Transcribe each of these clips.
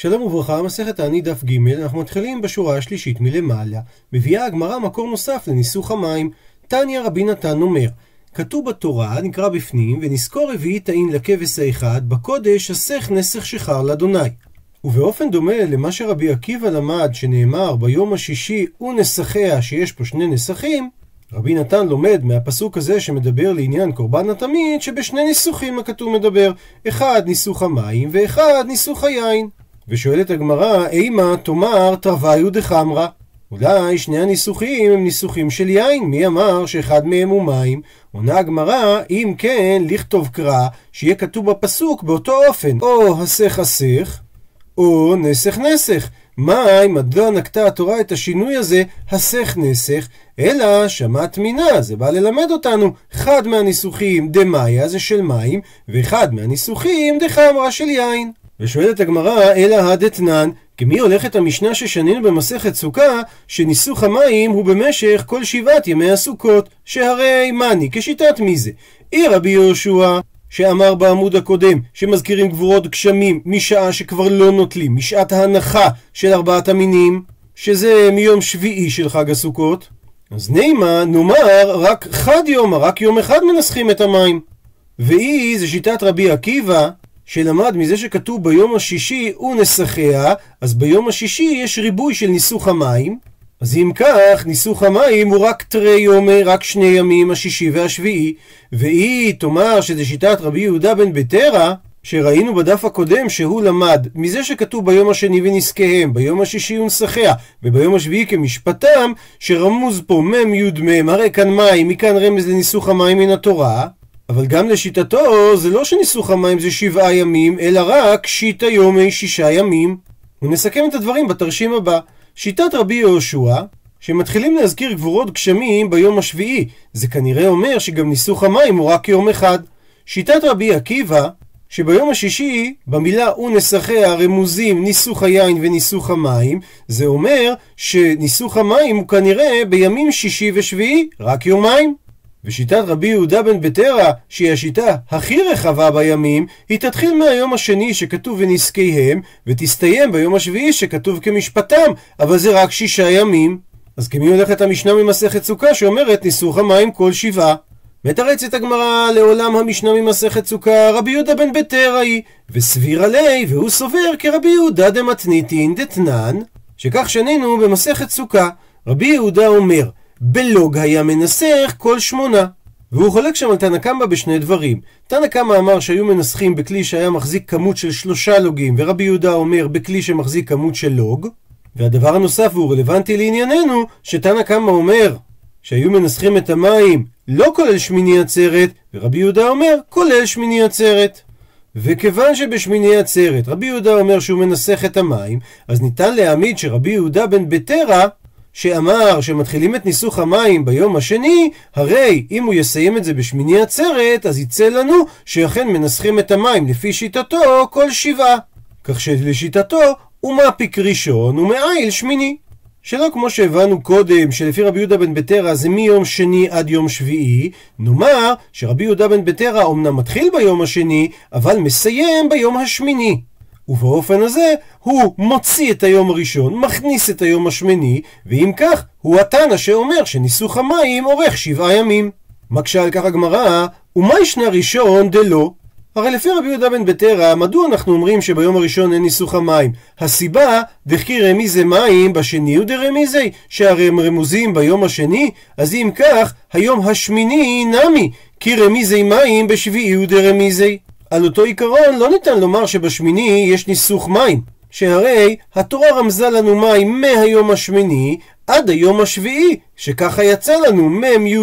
שלום וברכה, מסכת תענית דף ג', אנחנו מתחילים בשורה השלישית מלמעלה. מביאה הגמרא מקור נוסף לניסוך המים. תניא רבי נתן אומר, כתוב בתורה, נקרא בפנים, ונזכור רביעי תאין לכבש האחד, בקודש אסך נסך שחר לאדוני. ובאופן דומה למה שרבי עקיבא למד, שנאמר ביום השישי ונסחיה, שיש פה שני נסכים, רבי נתן לומד מהפסוק הזה שמדבר לעניין קורבן התמיד, שבשני ניסוחים הכתוב מדבר, אחד ניסוך המים ואחד ניסוך היין. ושואלת הגמרא, אימה תאמר תרוויו דחמרא? אולי שני הניסוחים הם ניסוחים של יין, מי אמר שאחד מהם הוא מים? עונה הגמרא, אם כן, לכתוב קרא, שיהיה כתוב בפסוק באותו אופן, או הסך הסך, או נסך נסך. מים, מדוע נקטה התורה את השינוי הזה, הסך נסך, אלא שמעת מינה, זה בא ללמד אותנו, אחד מהניסוחים דמאיה זה של מים, ואחד מהניסוחים דחמרה של יין. ושואלת הגמרא, אלא הדתנן, כמי הולכת המשנה ששנינו במסכת סוכה, שניסוך המים הוא במשך כל שבעת ימי הסוכות, שהרי מאני, כשיטת מי זה? אי רבי יהושע, שאמר בעמוד הקודם, שמזכירים גבורות גשמים משעה שכבר לא נוטלים, משעת ההנחה של ארבעת המינים, שזה מיום שביעי של חג הסוכות. אז נימה, נאמר, רק חד יומא, רק יום אחד מנסחים את המים. ואי, זה שיטת רבי עקיבא, שלמד מזה שכתוב ביום השישי ונסחיה, אז ביום השישי יש ריבוי של ניסוך המים. אז אם כך, ניסוך המים הוא רק תרי יומי, רק שני ימים, השישי והשביעי. והיא תאמר שזה שיטת רבי יהודה בן בטרה, שראינו בדף הקודם שהוא למד מזה שכתוב ביום השני ונזקיהם, ביום השישי ונסחיה, וביום השביעי כמשפטם, שרמוז פה מ' י' הרי כאן מים, מכאן רמז לניסוך המים מן התורה. אבל גם לשיטתו, זה לא שניסוך המים זה שבעה ימים, אלא רק שיטה יומי שישה ימים. ונסכם את הדברים בתרשים הבא. שיטת רבי יהושע, שמתחילים להזכיר גבורות גשמים ביום השביעי, זה כנראה אומר שגם ניסוך המים הוא רק יום אחד. שיטת רבי עקיבא, שביום השישי, במילה ונסחיה רמוזים ניסוך היין וניסוך המים, זה אומר שניסוך המים הוא כנראה בימים שישי ושביעי, רק יומיים. ושיטת רבי יהודה בן בטרה, שהיא השיטה הכי רחבה בימים, היא תתחיל מהיום השני שכתוב ונזקיהם, ותסתיים ביום השביעי שכתוב כמשפטם, אבל זה רק שישה ימים. אז כמי הולכת המשנה ממסכת סוכה שאומרת ניסוך המים כל שבעה? מתרצת הגמרא לעולם המשנה ממסכת סוכה רבי יהודה בן בטרה היא, וסביר עלי, והוא סובר כרבי יהודה דמתניתין דתנן, שכך שנינו במסכת סוכה. רבי יהודה אומר, בלוג היה מנסח כל שמונה. והוא חולק שם על תנא קמא בשני דברים. תנא קמא אמר שהיו מנסחים בכלי שהיה מחזיק כמות של שלושה לוגים, ורבי יהודה אומר בכלי שמחזיק כמות של לוג. והדבר הנוסף, והוא רלוונטי לענייננו, שתנא קמא אומר שהיו מנסחים את המים לא כולל שמיני עצרת, ורבי יהודה אומר כולל שמיני עצרת. וכיוון שבשמיני עצרת רבי יהודה אומר שהוא מנסח את המים, אז ניתן להעמיד שרבי יהודה בן בטרה שאמר שמתחילים את ניסוך המים ביום השני, הרי אם הוא יסיים את זה בשמיני עצרת, אז יצא לנו שאכן מנסחים את המים לפי שיטתו כל שבעה. כך שלשיטתו הוא מפיק ראשון ומעיל שמיני. שלא כמו שהבנו קודם, שלפי רבי יהודה בן בטרה זה מיום שני עד יום שביעי, נאמר שרבי יהודה בן בטרה אמנם מתחיל ביום השני, אבל מסיים ביום השמיני. ובאופן הזה הוא מוציא את היום הראשון, מכניס את היום השמיני, ואם כך, הוא התנא שאומר שניסוך המים אורך שבעה ימים. מקשה על כך הגמרא, ומה ישנה ראשון דלא? הרי לפי רבי יהודה בן בטרה, מדוע אנחנו אומרים שביום הראשון אין ניסוך המים? הסיבה, דכי רמיזי מים בשני הוא דרמיזי, שהרי הם רמוזים ביום השני, אז אם כך, היום השמיני נמי, כי רמיזי מים בשביעי הוא דרמיזי. על אותו עיקרון לא ניתן לומר שבשמיני יש ניסוך מים, שהרי התורה רמזה לנו מים מהיום השמיני עד היום השביעי, שככה יצא לנו מ' י'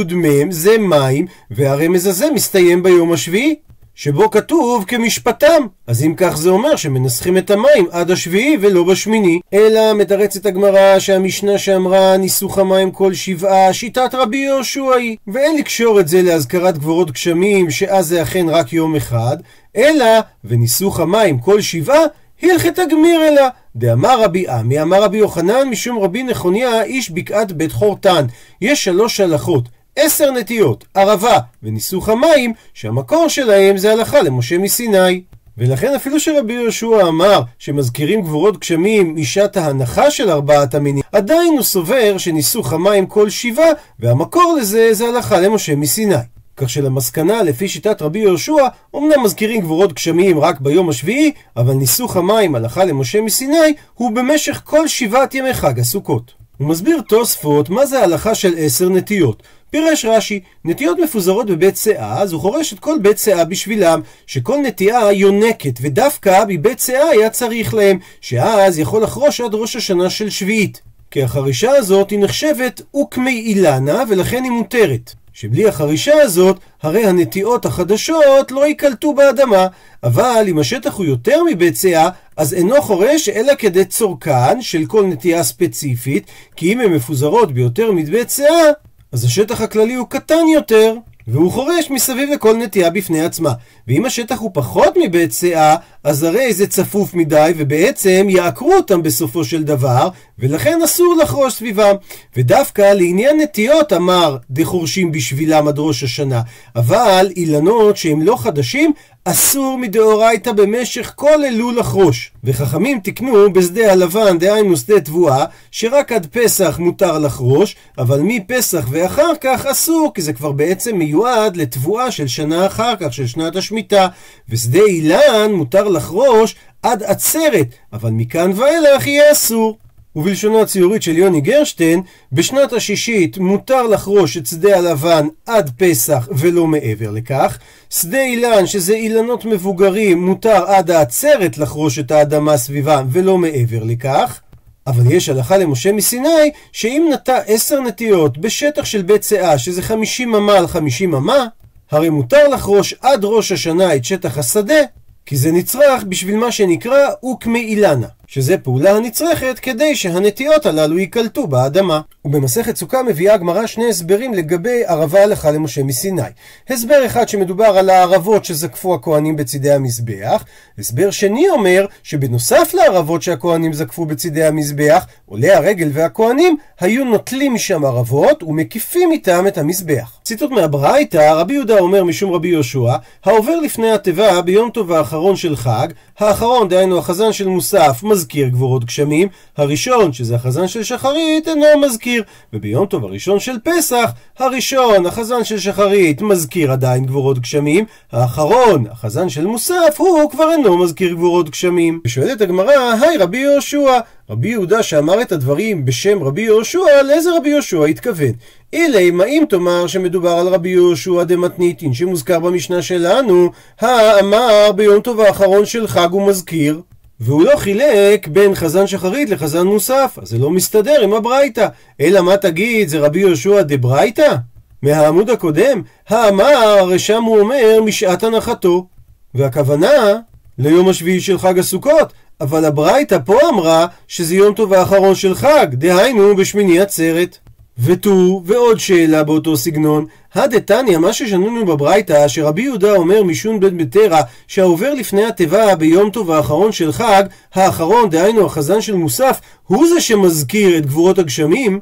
זה מים, והרמז הזה מסתיים ביום השביעי. שבו כתוב כמשפטם. אז אם כך זה אומר שמנסחים את המים עד השביעי ולא בשמיני. אלא מתרצת הגמרא שהמשנה שאמרה ניסוך המים כל שבעה, שיטת רבי יהושע היא. ואין לקשור את זה להזכרת גבורות גשמים, שאז זה אכן רק יום אחד, אלא וניסוך המים כל שבעה, הלכת הגמיר אלא. דאמר רבי עמי, אמר רבי יוחנן, משום רבי נכוניה, איש בקעת בית חורתן. יש שלוש הלכות. עשר נטיות, ערבה וניסוך המים, שהמקור שלהם זה הלכה למשה מסיני. ולכן אפילו שרבי יהושע אמר שמזכירים גבורות גשמים משעת ההנחה של ארבעת המינים, עדיין הוא סובר שניסוך המים כל שבעה, והמקור לזה זה הלכה למשה מסיני. כך שלמסקנה לפי שיטת רבי יהושע, אמנם מזכירים גבורות גשמים רק ביום השביעי, אבל ניסוך המים הלכה למשה מסיני הוא במשך כל שבעת ימי חג הסוכות. הוא מסביר תוספות מה זה ההלכה של עשר נטיות. פירש רש"י, נטיות מפוזרות בבית שאה, אז הוא חורש את כל בית שאה בשבילם, שכל נטייה יונקת, ודווקא מבית שאה היה צריך להם, שאז יכול לחרוש עד ראש השנה של שביעית. כי החרישה הזאת היא נחשבת אוקמי אילנה, ולכן היא מותרת. שבלי החרישה הזאת, הרי הנטיעות החדשות לא ייקלטו באדמה, אבל אם השטח הוא יותר מבית שאה, אז אינו חורש אלא כדי צורכן של כל נטיעה ספציפית, כי אם הן מפוזרות ביותר מבית שאה, אז השטח הכללי הוא קטן יותר, והוא חורש מסביב לכל נטייה בפני עצמה. ואם השטח הוא פחות מבית שאה, אז הרי זה צפוף מדי, ובעצם יעקרו אותם בסופו של דבר, ולכן אסור לחרוש סביבם. ודווקא לעניין נטיות אמר דחורשים בשבילם עד ראש השנה, אבל אילנות שהם לא חדשים, אסור מדאורייתא במשך כל אלול לחרוש. וחכמים תיקנו בשדה הלבן, דהיינו שדה תבואה, שרק עד פסח מותר לחרוש, אבל מפסח ואחר כך אסור, כי זה כבר בעצם מיועד לתבואה של שנה אחר כך, של שנת השמיטה. ושדה אילן מותר לחרוש עד עצרת, אבל מכאן ואילך יהיה אסור. ובלשונו הציורית של יוני גרשטיין, בשנת השישית מותר לחרוש את שדה הלבן עד פסח ולא מעבר לכך. שדה אילן, שזה אילנות מבוגרים, מותר עד העצרת לחרוש את האדמה סביבם ולא מעבר לכך. אבל יש הלכה למשה מסיני, שאם נטע עשר נטיות בשטח של בית שאה, שזה חמישים אמה על חמישים אמה, הרי מותר לחרוש עד ראש השנה את שטח השדה, כי זה נצרך בשביל מה שנקרא אוקמי אילנה. שזה פעולה הנצרכת כדי שהנטיות הללו ייקלטו באדמה. ובמסכת סוכה מביאה הגמרא שני הסברים לגבי ערבה הלכה למשה מסיני. הסבר אחד שמדובר על הערבות שזקפו הכהנים בצידי המזבח, הסבר שני אומר שבנוסף לערבות שהכהנים זקפו בצידי המזבח, עולי הרגל והכהנים היו נוטלים משם ערבות ומקיפים איתם את המזבח. ציטוט מהברייתא, רבי יהודה אומר משום רבי יהושע, העובר לפני התיבה ביום טוב האחרון של חג, האחרון, דהיינו החזן של מוסף, מזכיר גבורות גשמים, הראשון, שזה החזן של שחרית, אינו מזכיר, וביום טוב הראשון של פסח, הראשון, החזן של שחרית, מזכיר עדיין גבורות גשמים, האחרון, החזן של מוסף, הוא כבר אינו מזכיר גבורות גשמים. ושואלת הגמרא, היי רבי יהושע, רבי יהודה שאמר את הדברים בשם רבי יהושע, לאיזה רבי יהושע התכוון? אילי, מה אם תאמר שמדובר על רבי יהושע דמתניתין שמוזכר במשנה שלנו, האמר ביום טוב האחרון של חג הוא מזכיר? והוא לא חילק בין חזן שחרית לחזן מוסף, אז זה לא מסתדר עם הברייתא. אלא מה תגיד, זה רבי יהושע דברייתא? מהעמוד הקודם, האמר, הרי שם הוא אומר משעת הנחתו. והכוונה ליום השביעי של חג הסוכות, אבל הברייתא פה אמרה שזה יום טוב האחרון של חג, דהיינו בשמיני עצרת. ותו, ועוד שאלה באותו סגנון, הדתניא, מה ששנונו בברייתא, שרבי יהודה אומר משון בן בטרה, שהעובר לפני התיבה ביום טוב האחרון של חג, האחרון, דהיינו החזן של מוסף, הוא זה שמזכיר את גבורות הגשמים,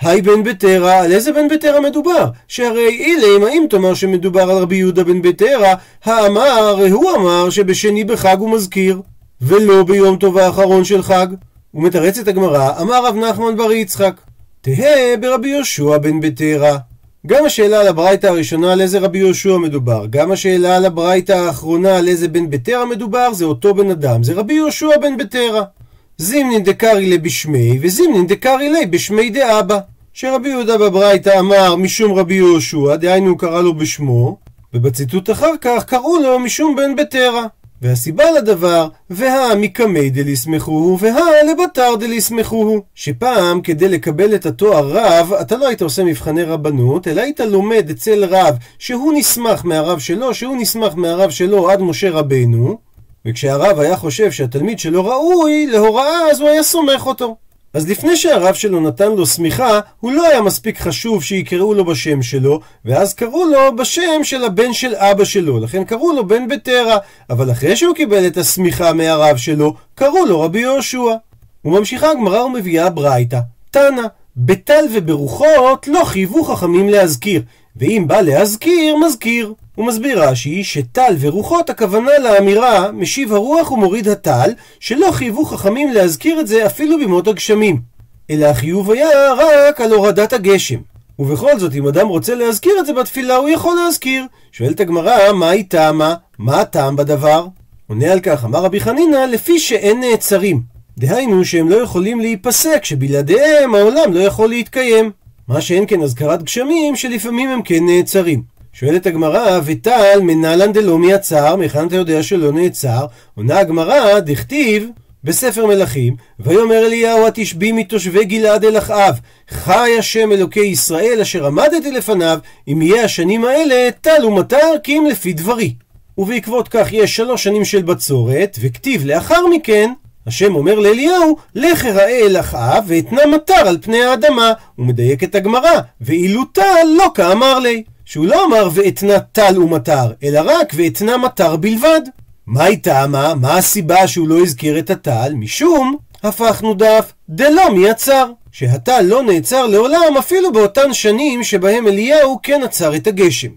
היי בן בטרה, על איזה בן בטרה מדובר? שהרי אילם, האם תאמר שמדובר על רבי יהודה בן בטרה, האמר, הוא אמר שבשני בחג הוא מזכיר, ולא ביום טוב האחרון של חג. ומתרצת הגמרא, אמר רב נחמן בר יצחק, תהא ברבי יהושע בן בטרה. גם השאלה על הברייתא הראשונה על איזה רבי יהושע מדובר, גם השאלה על הברייתא האחרונה על איזה בן בטרה מדובר, זה אותו בן אדם, זה רבי יהושע בן בטרה. זימנין דקרי לי בשמי, וזימנין דקרי לי בשמי דאבא. שרבי יהודה בברייתא אמר משום רבי יהושע, דהיינו הוא קרא לו בשמו, ובציטוט אחר כך קראו לו משום בן בטרה. והסיבה לדבר, והא מקמי דליסמכוהו, והא לבתר. שפעם, כדי לקבל את התואר רב, אתה לא היית עושה מבחני רבנות, אלא היית לומד אצל רב שהוא נסמך מהרב שלו, שהוא נסמך מהרב שלו עד משה רבנו, וכשהרב היה חושב שהתלמיד שלו ראוי להוראה, אז הוא היה סומך אותו. אז לפני שהרב שלו נתן לו שמיכה, הוא לא היה מספיק חשוב שיקראו לו בשם שלו, ואז קראו לו בשם של הבן של אבא שלו, לכן קראו לו בן בטרה, אבל אחרי שהוא קיבל את השמיכה מהרב שלו, קראו לו רבי יהושע. וממשיכה הגמרא ומביאה ברייתא, תנא, בטל וברוחות לא חייבו חכמים להזכיר, ואם בא להזכיר, מזכיר. הוא מסביר רש"י שטל ורוחות הכוונה לאמירה משיב הרוח ומוריד הטל שלא חייבו חכמים להזכיר את זה אפילו במות הגשמים. אלא החיוב היה רק על הורדת הגשם. ובכל זאת אם אדם רוצה להזכיר את זה בתפילה הוא יכול להזכיר. שואלת הגמרא מה היא טעמה? מה הטעם בדבר? עונה על כך אמר רבי חנינא לפי שאין נעצרים. דהיינו שהם לא יכולים להיפסק שבלעדיהם העולם לא יכול להתקיים. מה שאין כן אזכרת גשמים שלפעמים הם כן נעצרים שואלת הגמרא, וטל מנהלן דלא מייצר, מהיכן אתה יודע שלא נעצר? עונה הגמרא, דכתיב בספר מלכים, ויאמר אליהו התשבי מתושבי גלעד אל אחאב, חי השם אלוקי ישראל אשר עמדתי לפניו, אם יהיה השנים האלה טל ומטר כי אם לפי דברי. ובעקבות כך יש שלוש שנים של בצורת, וכתיב לאחר מכן, השם אומר לאליהו, לך אראה אל אחאב ואתנה מטר על פני האדמה. הוא מדייק את הגמרא, ואילו טל לא כאמר לי. שהוא לא אמר ואתנה טל ומטר, אלא רק ואתנה מטר בלבד. מהי טעמה? מה הסיבה שהוא לא הזכיר את הטל? משום, הפכנו דף, דלא מייצר. שהטל לא נעצר לעולם אפילו באותן שנים שבהם אליהו כן עצר את הגשם.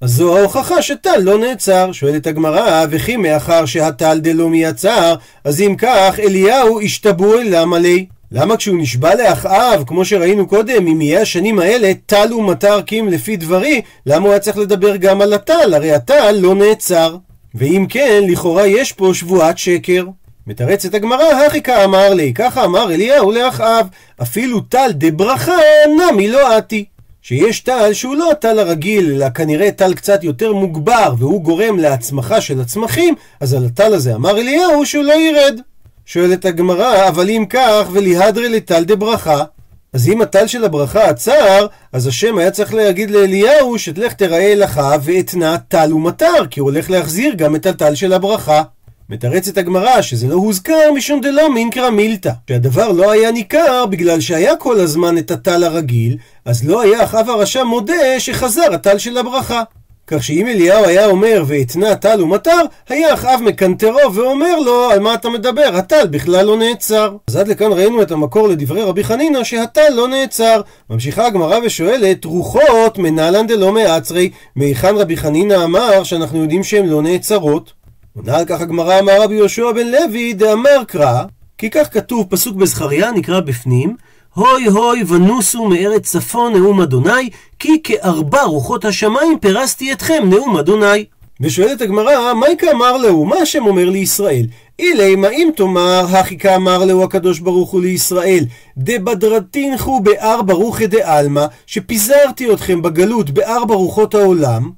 אז זו ההוכחה שטל לא נעצר. שואלת הגמרא, וכי מאחר שהטל דלא מייצר, אז אם כך אליהו השתבו אליו מלא. למה כשהוא נשבע לאחאב, כמו שראינו קודם, אם יהיה השנים האלה טל ומטר קים לפי דברי, למה הוא היה צריך לדבר גם על הטל? הרי הטל לא נעצר. ואם כן, לכאורה יש פה שבועת שקר. מתרצת הגמרא, הכי כאמר לי, ככה אמר אליהו לאחאב, אפילו טל דברכה נמי לא עתי. שיש טל שהוא לא הטל הרגיל, אלא כנראה טל קצת יותר מוגבר, והוא גורם להצמחה של הצמחים, אז על הטל הזה אמר אליהו שהוא לא ירד. שואלת הגמרא, אבל אם כך, וליהדרי לטל דברכה, אז אם הטל של הברכה עצר, אז השם היה צריך להגיד לאליהו שתלך תראה אחיו ואתנה טל ומטר, כי הוא הולך להחזיר גם את הטל של הברכה. מתרצת הגמרא שזה לא הוזכר משום דלא מינקרא מילתא, שהדבר לא היה ניכר בגלל שהיה כל הזמן את הטל הרגיל, אז לא היה אחאב הרשע מודה שחזר הטל של הברכה. כך שאם אליהו היה אומר ואתנה טל ומטר, היה אחאב מקנטרו ואומר לו על מה אתה מדבר, הטל בכלל לא נעצר. אז עד לכאן ראינו את המקור לדברי רבי חנינא שהטל לא נעצר. ממשיכה הגמרא ושואלת, רוחות מנהלן דלא מעצרי, מהיכן רבי חנינא אמר שאנחנו יודעים שהן לא נעצרות? עונה על כך הגמרא אמר רבי יהושע בן לוי דאמר קרא, כי כך כתוב פסוק בזכריה נקרא בפנים הוי הוי ונוסו מארץ צפון נאום אדוני, כי כארבע רוחות השמיים פרסתי אתכם נאום אדוני. ושואלת הגמרא, מהי כאמר להו? מה השם אומר לישראל? אילי מה אם תאמר, הכי כאמר להו הקדוש ברוך הוא לישראל, דבדרתינכו בארבע רוחי דעלמא, שפיזרתי אתכם בגלות בארבע רוחות העולם,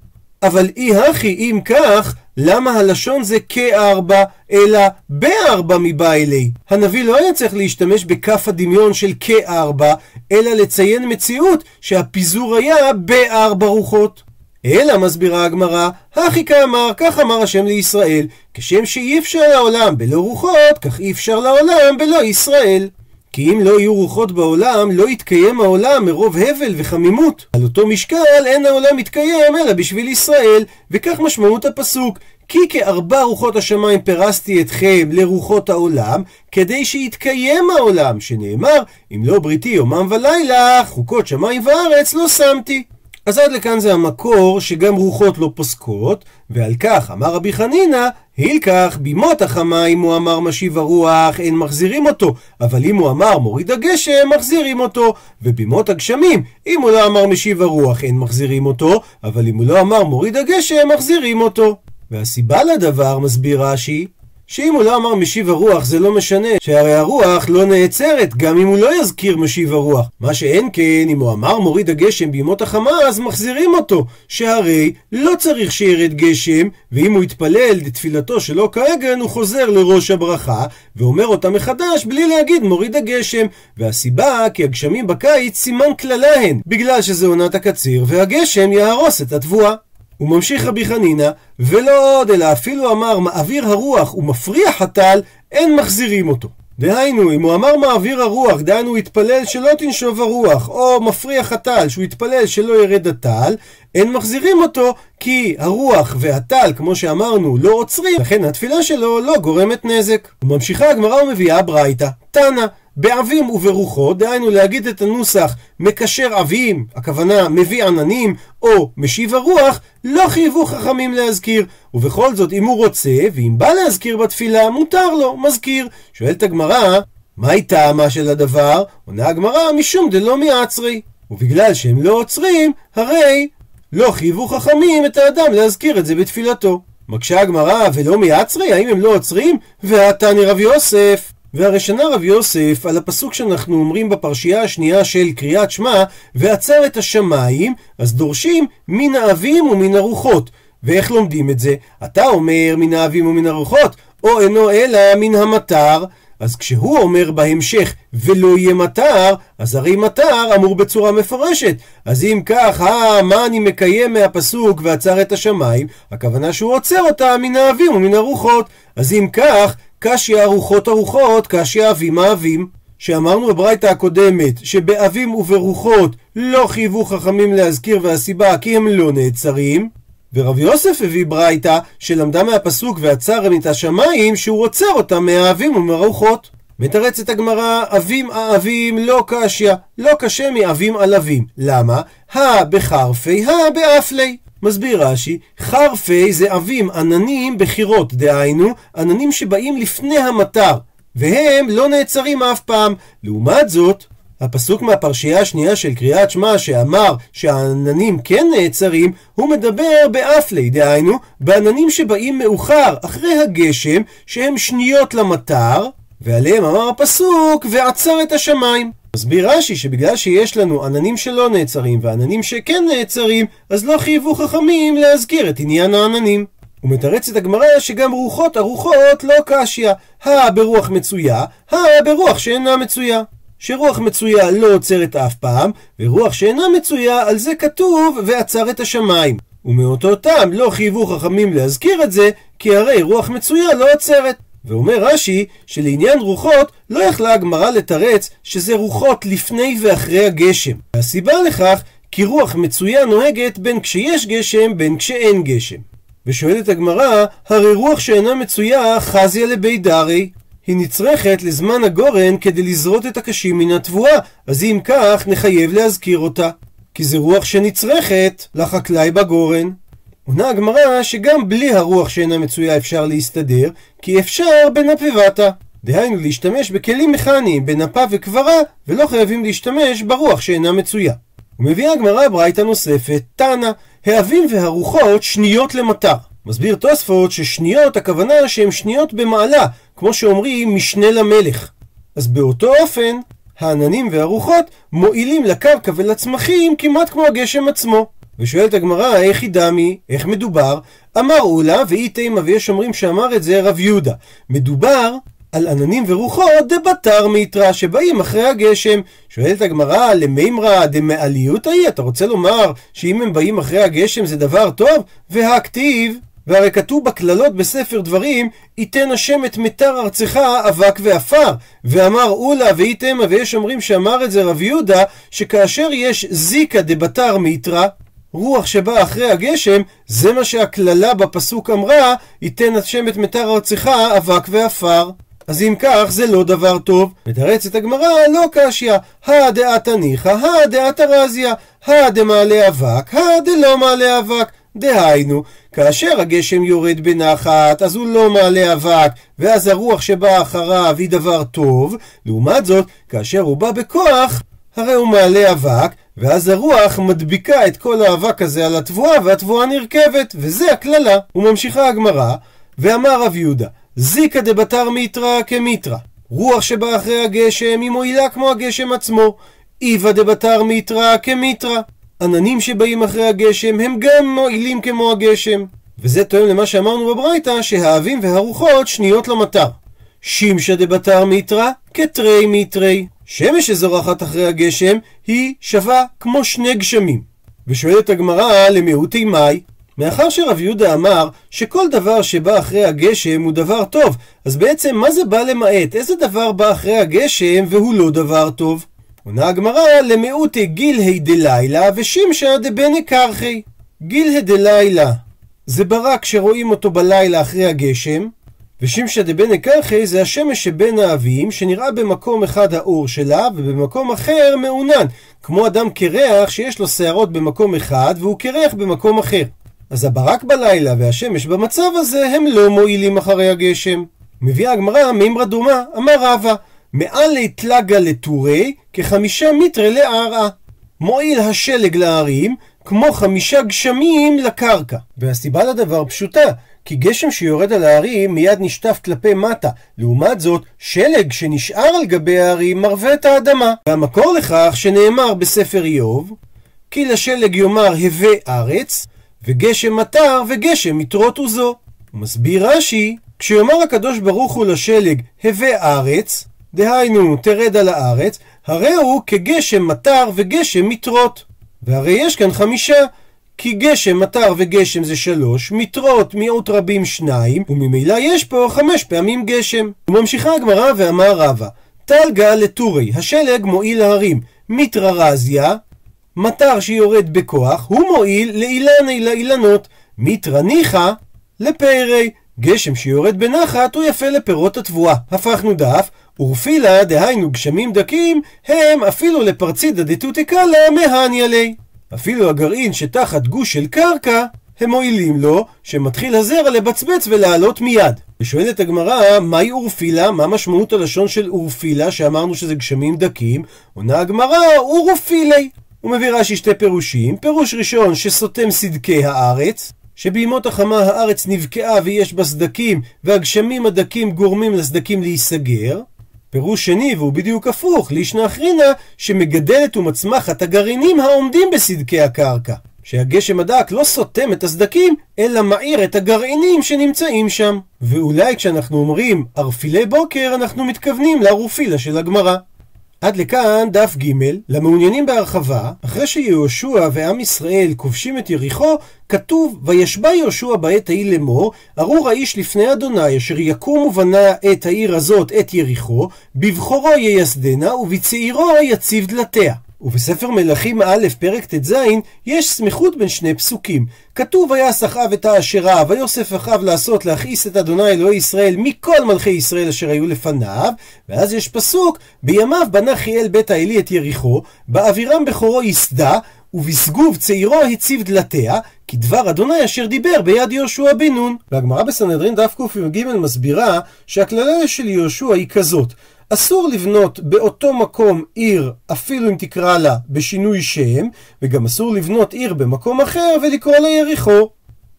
אבל אי הכי אם כך, למה הלשון זה כארבע, אלא בארבע מבעילי? הנביא לא היה צריך להשתמש בכף הדמיון של כארבע, אלא לציין מציאות שהפיזור היה בארבע רוחות. אלא מסבירה הגמרא, הכי כאמר, כך אמר השם לישראל, כשם שאי אפשר לעולם בלא רוחות, כך אי אפשר לעולם בלא ישראל. כי אם לא יהיו רוחות בעולם, לא יתקיים העולם מרוב הבל וחמימות. על אותו משקל אין העולם מתקיים אלא בשביל ישראל, וכך משמעות הפסוק. כי כארבע רוחות השמיים פרסתי אתכם לרוחות העולם, כדי שיתקיים העולם, שנאמר, אם לא בריתי יומם ולילה, חוקות שמיים וארץ לא שמתי. אז עד לכאן זה המקור שגם רוחות לא פוסקות, ועל כך אמר רבי חנינא, הילקח בימות החמה אם הוא אמר משיב הרוח אין מחזירים אותו, אבל אם הוא אמר מוריד הגשם מחזירים אותו, ובימות הגשמים אם הוא לא אמר משיב הרוח אין מחזירים אותו, אבל אם הוא לא אמר מוריד הגשם מחזירים אותו. והסיבה לדבר, מסביר רש"י, שאם הוא לא אמר משיב הרוח זה לא משנה, שהרי הרוח לא נעצרת גם אם הוא לא יזכיר משיב הרוח. מה שאין כן, אם הוא אמר מוריד הגשם בימות החמה, אז מחזירים אותו, שהרי לא צריך שירד גשם, ואם הוא יתפלל לתפילתו שלא כהגן, הוא חוזר לראש הברכה, ואומר אותה מחדש בלי להגיד מוריד הגשם. והסיבה, כי הגשמים בקיץ סימן קללה הן, בגלל שזה עונת הקציר, והגשם יהרוס את התבואה. הוא ממשיך רבי חנינא, ולא עוד, אלא אפילו אמר מעביר הרוח ומפריח הטל, אין מחזירים אותו. דהיינו, אם הוא אמר מעביר הרוח, דהיינו הוא התפלל שלא תנשוב הרוח, או מפריח הטל, שהוא התפלל שלא ירד הטל, אין מחזירים אותו, כי הרוח והטל, כמו שאמרנו, לא עוצרים, לכן התפילה שלו לא גורמת נזק. וממשיכה הגמרא ומביאה ברייתא, תנא, באבים וברוחות, דהיינו להגיד את הנוסח מקשר אבים, הכוונה מביא עננים, או משיב הרוח, לא חייבו חכמים להזכיר. ובכל זאת, אם הוא רוצה, ואם בא להזכיר בתפילה, מותר לו, מזכיר. שואלת הגמרא, מהי טעמה של הדבר? עונה הגמרא, משום דלא מעצרי. ובגלל שהם לא עוצרים, הרי לא חייבו חכמים את האדם להזכיר את זה בתפילתו. מקשה הגמרא, ולא מעצרי? האם הם לא עוצרים? ועתני רב יוסף. והרשנה רב יוסף על הפסוק שאנחנו אומרים בפרשייה השנייה של קריאת שמע, ועצר את השמיים, אז דורשים מן האבים ומן הרוחות. ואיך לומדים את זה? אתה אומר מן האבים ומן הרוחות, או אינו אלא מן המטר. אז כשהוא אומר בהמשך ולא יהיה מטר, אז הרי מטר אמור בצורה מפורשת. אז אם כך, אה, מה אני מקיים מהפסוק ועצר את השמיים? הכוונה שהוא עוצר אותה מן האבים ומן הרוחות. אז אם כך, קשיא ארוחות ארוחות, קשיא אבים האבים. שאמרנו בברייתא הקודמת, שבאבים וברוחות לא חייבו חכמים להזכיר והסיבה כי הם לא נעצרים, ורב יוסף הביא ברייתא שלמדה מהפסוק ועצר את השמיים שהוא עוצר אותם מהאבים ומהרוחות. מתרצת הגמרא, אבים האבים לא קשיא, לא קשה מאבים על אבים. למה? הא בחרפי, הא באפלי. מסביר רש"י, חרפי זה אבים עננים בחירות, דהיינו, עננים שבאים לפני המטר, והם לא נעצרים אף פעם. לעומת זאת, הפסוק מהפרשייה השנייה של קריאת שמע שאמר שהעננים כן נעצרים, הוא מדבר באפלי, דהיינו, בעננים שבאים מאוחר, אחרי הגשם, שהם שניות למטר, ועליהם אמר הפסוק, ועצר את השמיים. מסביר רש"י שבגלל שיש לנו עננים שלא נעצרים ועננים שכן נעצרים, אז לא חייבו חכמים להזכיר את עניין העננים. את הגמרא שגם רוחות הרוחות לא קשיא, הא ברוח מצויה, הא ברוח שאינה מצויה. שרוח מצויה לא עוצרת אף פעם, ורוח שאינה מצויה, על זה כתוב ועצר את השמיים. ומאותו טעם לא חייבו חכמים להזכיר את זה, כי הרי רוח מצויה לא עוצרת. ואומר רש"י שלעניין רוחות לא יכלה הגמרא לתרץ שזה רוחות לפני ואחרי הגשם. והסיבה לכך כי רוח מצויה נוהגת בין כשיש גשם בין כשאין גשם. ושואלת הגמרא, הרי רוח שאינה מצויה חזיה לבידרי, היא נצרכת לזמן הגורן כדי לזרות את הקשים מן התבואה, אז אם כך נחייב להזכיר אותה. כי זה רוח שנצרכת לחקלאי בגורן. עונה הגמרא שגם בלי הרוח שאינה מצויה אפשר להסתדר, כי אפשר בנפה ובטה. דהיינו להשתמש בכלים מכניים בנפה וכברה, ולא חייבים להשתמש ברוח שאינה מצויה. ומביאה הגמרא ברייתא נוספת, תנא, האבים והרוחות שניות למטר. מסביר תוספות ששניות הכוונה שהן שניות במעלה, כמו שאומרים משנה למלך. אז באותו אופן, העננים והרוחות מועילים לקרקע ולצמחים כמעט כמו הגשם עצמו. ושואלת הגמרא, איך היא דמי? איך מדובר? אמר אולה, ואי תימא, ויש אומרים שאמר את זה רב יהודה. מדובר על עננים ורוחות דבתר מיתרא, שבאים אחרי הגשם. שואלת הגמרא, למימרא דמעליותא אתה רוצה לומר שאם הם באים אחרי הגשם זה דבר טוב? והכתיב והרי כתוב בקללות בספר דברים, ייתן השם את מיתר ארצך אבק ועפר. ואמר אולה ואיתמה, ויש אומרים שאמר את זה רב יהודה, שכאשר יש זיקה דבתר מיתרא, רוח שבאה אחרי הגשם, זה מה שהקללה בפסוק אמרה, ייתן השם את מיתר ארצך אבק ועפר. אז אם כך, זה לא דבר טוב. מתרצת הגמרא, לא קשיא, הא דעתא ניחא, הא דעתא רזיא, הא דמעלה אבק, הא דלא מעלה אבק. דהיינו, כאשר הגשם יורד בנחת, אז הוא לא מעלה אבק, ואז הרוח שבאה אחריו היא דבר טוב. לעומת זאת, כאשר הוא בא בכוח, הרי הוא מעלה אבק, ואז הרוח מדביקה את כל האבק הזה על התבואה, והתבואה נרכבת, וזה הקללה. וממשיכה הגמרא, ואמר רב יהודה, זיקא דבתר מיתרא כמיתרא. רוח שבאה אחרי הגשם היא מועילה כמו הגשם עצמו. איבא דבתר מיתרא כמיתרא. עננים שבאים אחרי הגשם הם גם מועילים כמו הגשם. וזה תואם למה שאמרנו בברייתא, שהאבים והרוחות שניות למטר. שימשה דבתר מיתרא כתרי מיתרי. שמש שזורחת אחרי הגשם היא שווה כמו שני גשמים. ושואלת הגמרא למיעוטי מאי, מאחר שרב יהודה אמר שכל דבר שבא אחרי הגשם הוא דבר טוב, אז בעצם מה זה בא למעט? איזה דבר בא אחרי הגשם והוא לא דבר טוב? עונה הגמרא למיעוטי גילהי דלילה ושמשה דבני קרחי. גילהי דלילה זה ברק שרואים אותו בלילה אחרי הגשם, ושמשא דבן קרחי זה השמש שבין האבים, שנראה במקום אחד האור שלה, ובמקום אחר מעונן, כמו אדם קרח שיש לו שערות במקום אחד, והוא קרח במקום אחר. אז הברק בלילה והשמש במצב הזה הם לא מועילים אחרי הגשם. מביאה הגמרא מימרא דומה, אמר רבא, מעל תלגה לטורי, כחמישה מיטרי לערעה. מועיל השלג להרים, כמו חמישה גשמים לקרקע. והסיבה לדבר פשוטה, כי גשם שיורד על ההרים מיד נשטף כלפי מטה. לעומת זאת, שלג שנשאר על גבי ההרים מרווה את האדמה. והמקור לכך שנאמר בספר איוב, כי לשלג יאמר הווה ארץ, וגשם מטר וגשם יתרות עוזו. מסביר רש"י, כשיאמר הקדוש ברוך הוא לשלג הווה ארץ, דהיינו תרד על הארץ, הרי הוא כגשם מטר וגשם יתרות. והרי יש כאן חמישה, כי גשם, מטר וגשם זה שלוש, מטרות מיעוט רבים שניים, וממילא יש פה חמש פעמים גשם. וממשיכה הגמרא ואמר רבא, טלגה לטורי, השלג מועיל להרים, מיטרא רזיה, מטר שיורד בכוח, הוא מועיל לאילני לאילנות, מיטרא ניחא לפרי, גשם שיורד בנחת הוא יפה לפירות התבואה. הפכנו דף, ורפילה, דהיינו גשמים דקים, הם אפילו לפרצידא דתותיקלה מהניה ליה. אפילו הגרעין שתחת גוש של קרקע, הם מועילים לו, שמתחיל הזרע לבצבץ ולעלות מיד. ושואלת הגמרא, מהי אורפילה? מה משמעות הלשון של אורפילה, שאמרנו שזה גשמים דקים? עונה הגמרא, אורופילי. הוא מביא רש"י שתי פירושים. פירוש ראשון, שסותם סדקי הארץ, שבימות החמה הארץ נבקעה ויש בה סדקים, והגשמים הדקים גורמים לסדקים להיסגר. פירוש שני, והוא בדיוק הפוך, לישנא אחרינא, שמגדלת ומצמחת הגרעינים העומדים בסדקי הקרקע. שהגשם הדק לא סותם את הסדקים, אלא מעיר את הגרעינים שנמצאים שם. ואולי כשאנחנו אומרים ערפילי בוקר, אנחנו מתכוונים לערופילה של הגמרא. עד לכאן דף ג' למעוניינים בהרחבה, אחרי שיהושע ועם ישראל כובשים את יריחו, כתוב וישבע יהושע בעת ההיא לאמור, ארור האיש לפני אדוני אשר יקום ובנה את העיר הזאת, את יריחו, בבכורו ייסדנה ובצעירו יציב דלתיה. ובספר מלכים א', פרק ט"ז, יש סמיכות בין שני פסוקים. כתוב ויעש אחאב את האשרה, ויוסף אחאב לעשות להכעיס את אדוני אלוהי ישראל מכל מלכי ישראל אשר היו לפניו, ואז יש פסוק, בימיו בנה חיאל בית האלי את יריחו, באווירם בכורו יסדה, ובסגוב צעירו הציב דלתיה, כדבר אדוני אשר דיבר ביד יהושע בן נון. והגמרא בסנהדרין דף ק"ג מסבירה שהכללה של יהושע היא כזאת אסור לבנות באותו מקום עיר, אפילו אם תקרא לה בשינוי שם, וגם אסור לבנות עיר במקום אחר ולקרוא לה יריחו.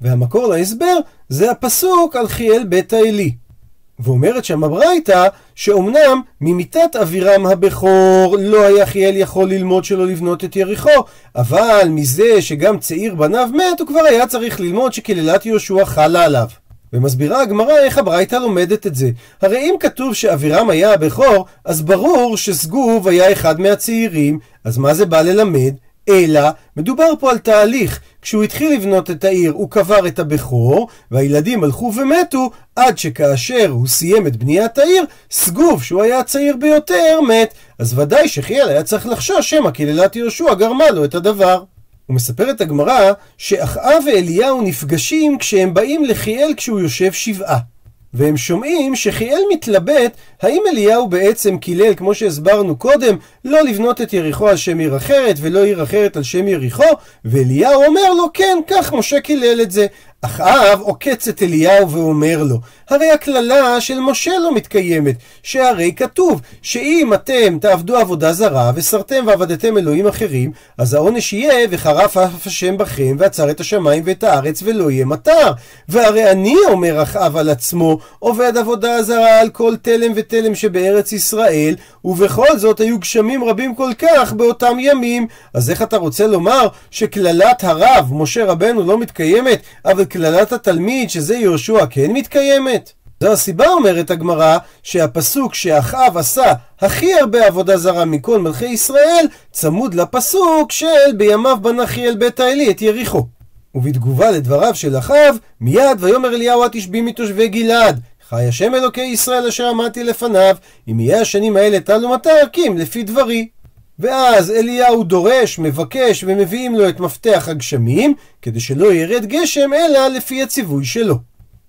והמקור להסבר זה הפסוק על חיאל בית האלי. ואומרת שם הברייתא, שאומנם ממיתת אבירם הבכור לא היה חיאל יכול ללמוד שלא לבנות את יריחו, אבל מזה שגם צעיר בניו מת, הוא כבר היה צריך ללמוד שקללת יהושע חלה עליו. ומסבירה הגמרא איך הברייתא לומדת את זה. הרי אם כתוב שאבירם היה הבכור, אז ברור שסגוב היה אחד מהצעירים, אז מה זה בא ללמד? אלא מדובר פה על תהליך. כשהוא התחיל לבנות את העיר הוא קבר את הבכור, והילדים הלכו ומתו, עד שכאשר הוא סיים את בניית העיר, סגוב, שהוא היה הצעיר ביותר, מת. אז ודאי שחיאל היה צריך לחשוש שמא קללת יהושע גרמה לו את הדבר. ומספרת הגמרא שאחאב ואליהו נפגשים כשהם באים לחיאל כשהוא יושב שבעה. והם שומעים שחיאל מתלבט האם אליהו בעצם קילל, כמו שהסברנו קודם, לא לבנות את יריחו על שם עיר אחרת ולא עיר אחרת על שם יריחו, ואליהו אומר לו, כן, כך משה קילל את זה. אחאב עוקץ את אליהו ואומר לו, הרי הקללה של משה לא מתקיימת, שהרי כתוב שאם אתם תעבדו עבודה זרה וסרתם ועבדתם אלוהים אחרים, אז העונש יהיה וחרף אף השם בכם ועצר את השמיים ואת הארץ ולא יהיה מטר. והרי אני אומר אחאב על עצמו, עובד עבודה זרה על כל תלם ותלם שבארץ ישראל, ובכל זאת היו גשמים רבים כל כך באותם ימים. אז איך אתה רוצה לומר שקללת הרב, משה רבנו, לא מתקיימת, אבל קללת התלמיד, שזה יהושע, כן מתקיימת? זו הסיבה, אומרת הגמרא, שהפסוק שאחאב עשה הכי הרבה עבודה זרה מכל מלכי ישראל, צמוד לפסוק של בימיו בנה חיאל בית האלי את יריחו. ובתגובה לדבריו של אחאב, מיד ויאמר אליהו התשבי מתושבי גלעד, חי השם אלוקי ישראל אשר עמדתי לפניו, אם יהיה השנים האלה טל ומטר, קים לפי דברי. ואז אליהו דורש, מבקש, ומביאים לו את מפתח הגשמים, כדי שלא ירד גשם, אלא לפי הציווי שלו.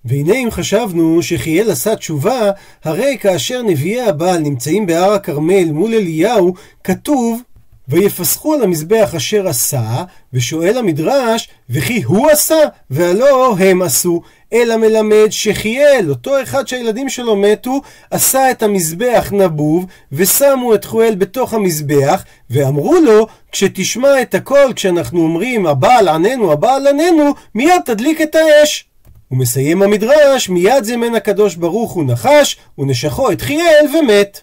והנה אם חשבנו שחיאל עשה תשובה, הרי כאשר נביאי הבעל נמצאים בהר הכרמל מול אליהו, כתוב ויפסחו על המזבח אשר עשה, ושואל המדרש, וכי הוא עשה, והלא הם עשו, אלא מלמד שחיאל, אותו אחד שהילדים שלו מתו, עשה את המזבח נבוב, ושמו את חואל בתוך המזבח, ואמרו לו, כשתשמע את הכל, כשאנחנו אומרים, הבעל עננו, הבעל עננו, מיד תדליק את האש. ומסיים המדרש, מיד זמן הקדוש ברוך הוא נחש, ונשכו את חיאל ומת.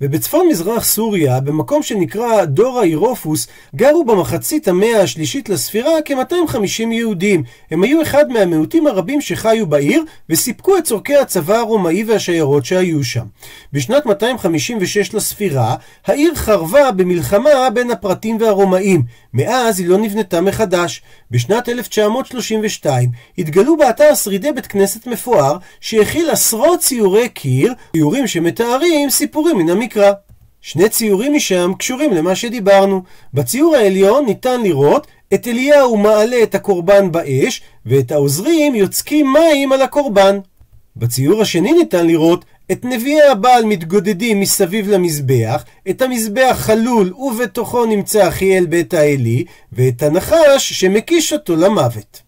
ובצפון מזרח סוריה, במקום שנקרא דור האירופוס, גרו במחצית המאה השלישית לספירה כ-250 יהודים. הם היו אחד מהמיעוטים הרבים שחיו בעיר, וסיפקו את צורכי הצבא הרומאי והשיירות שהיו שם. בשנת 256 לספירה, העיר חרבה במלחמה בין הפרטים והרומאים. מאז היא לא נבנתה מחדש. בשנת 1932 התגלו באתר שרידי בית כנסת מפואר, שהכיל עשרות ציורי קיר, ציורים שמתארים סיפורים מן המקרא. שני ציורים משם קשורים למה שדיברנו. בציור העליון ניתן לראות את אליהו מעלה את הקורבן באש, ואת העוזרים יוצקים מים על הקורבן. בציור השני ניתן לראות את נביאי הבעל מתגודדים מסביב למזבח, את המזבח חלול ובתוכו נמצא אחיאל בית האלי, ואת הנחש שמקיש אותו למוות.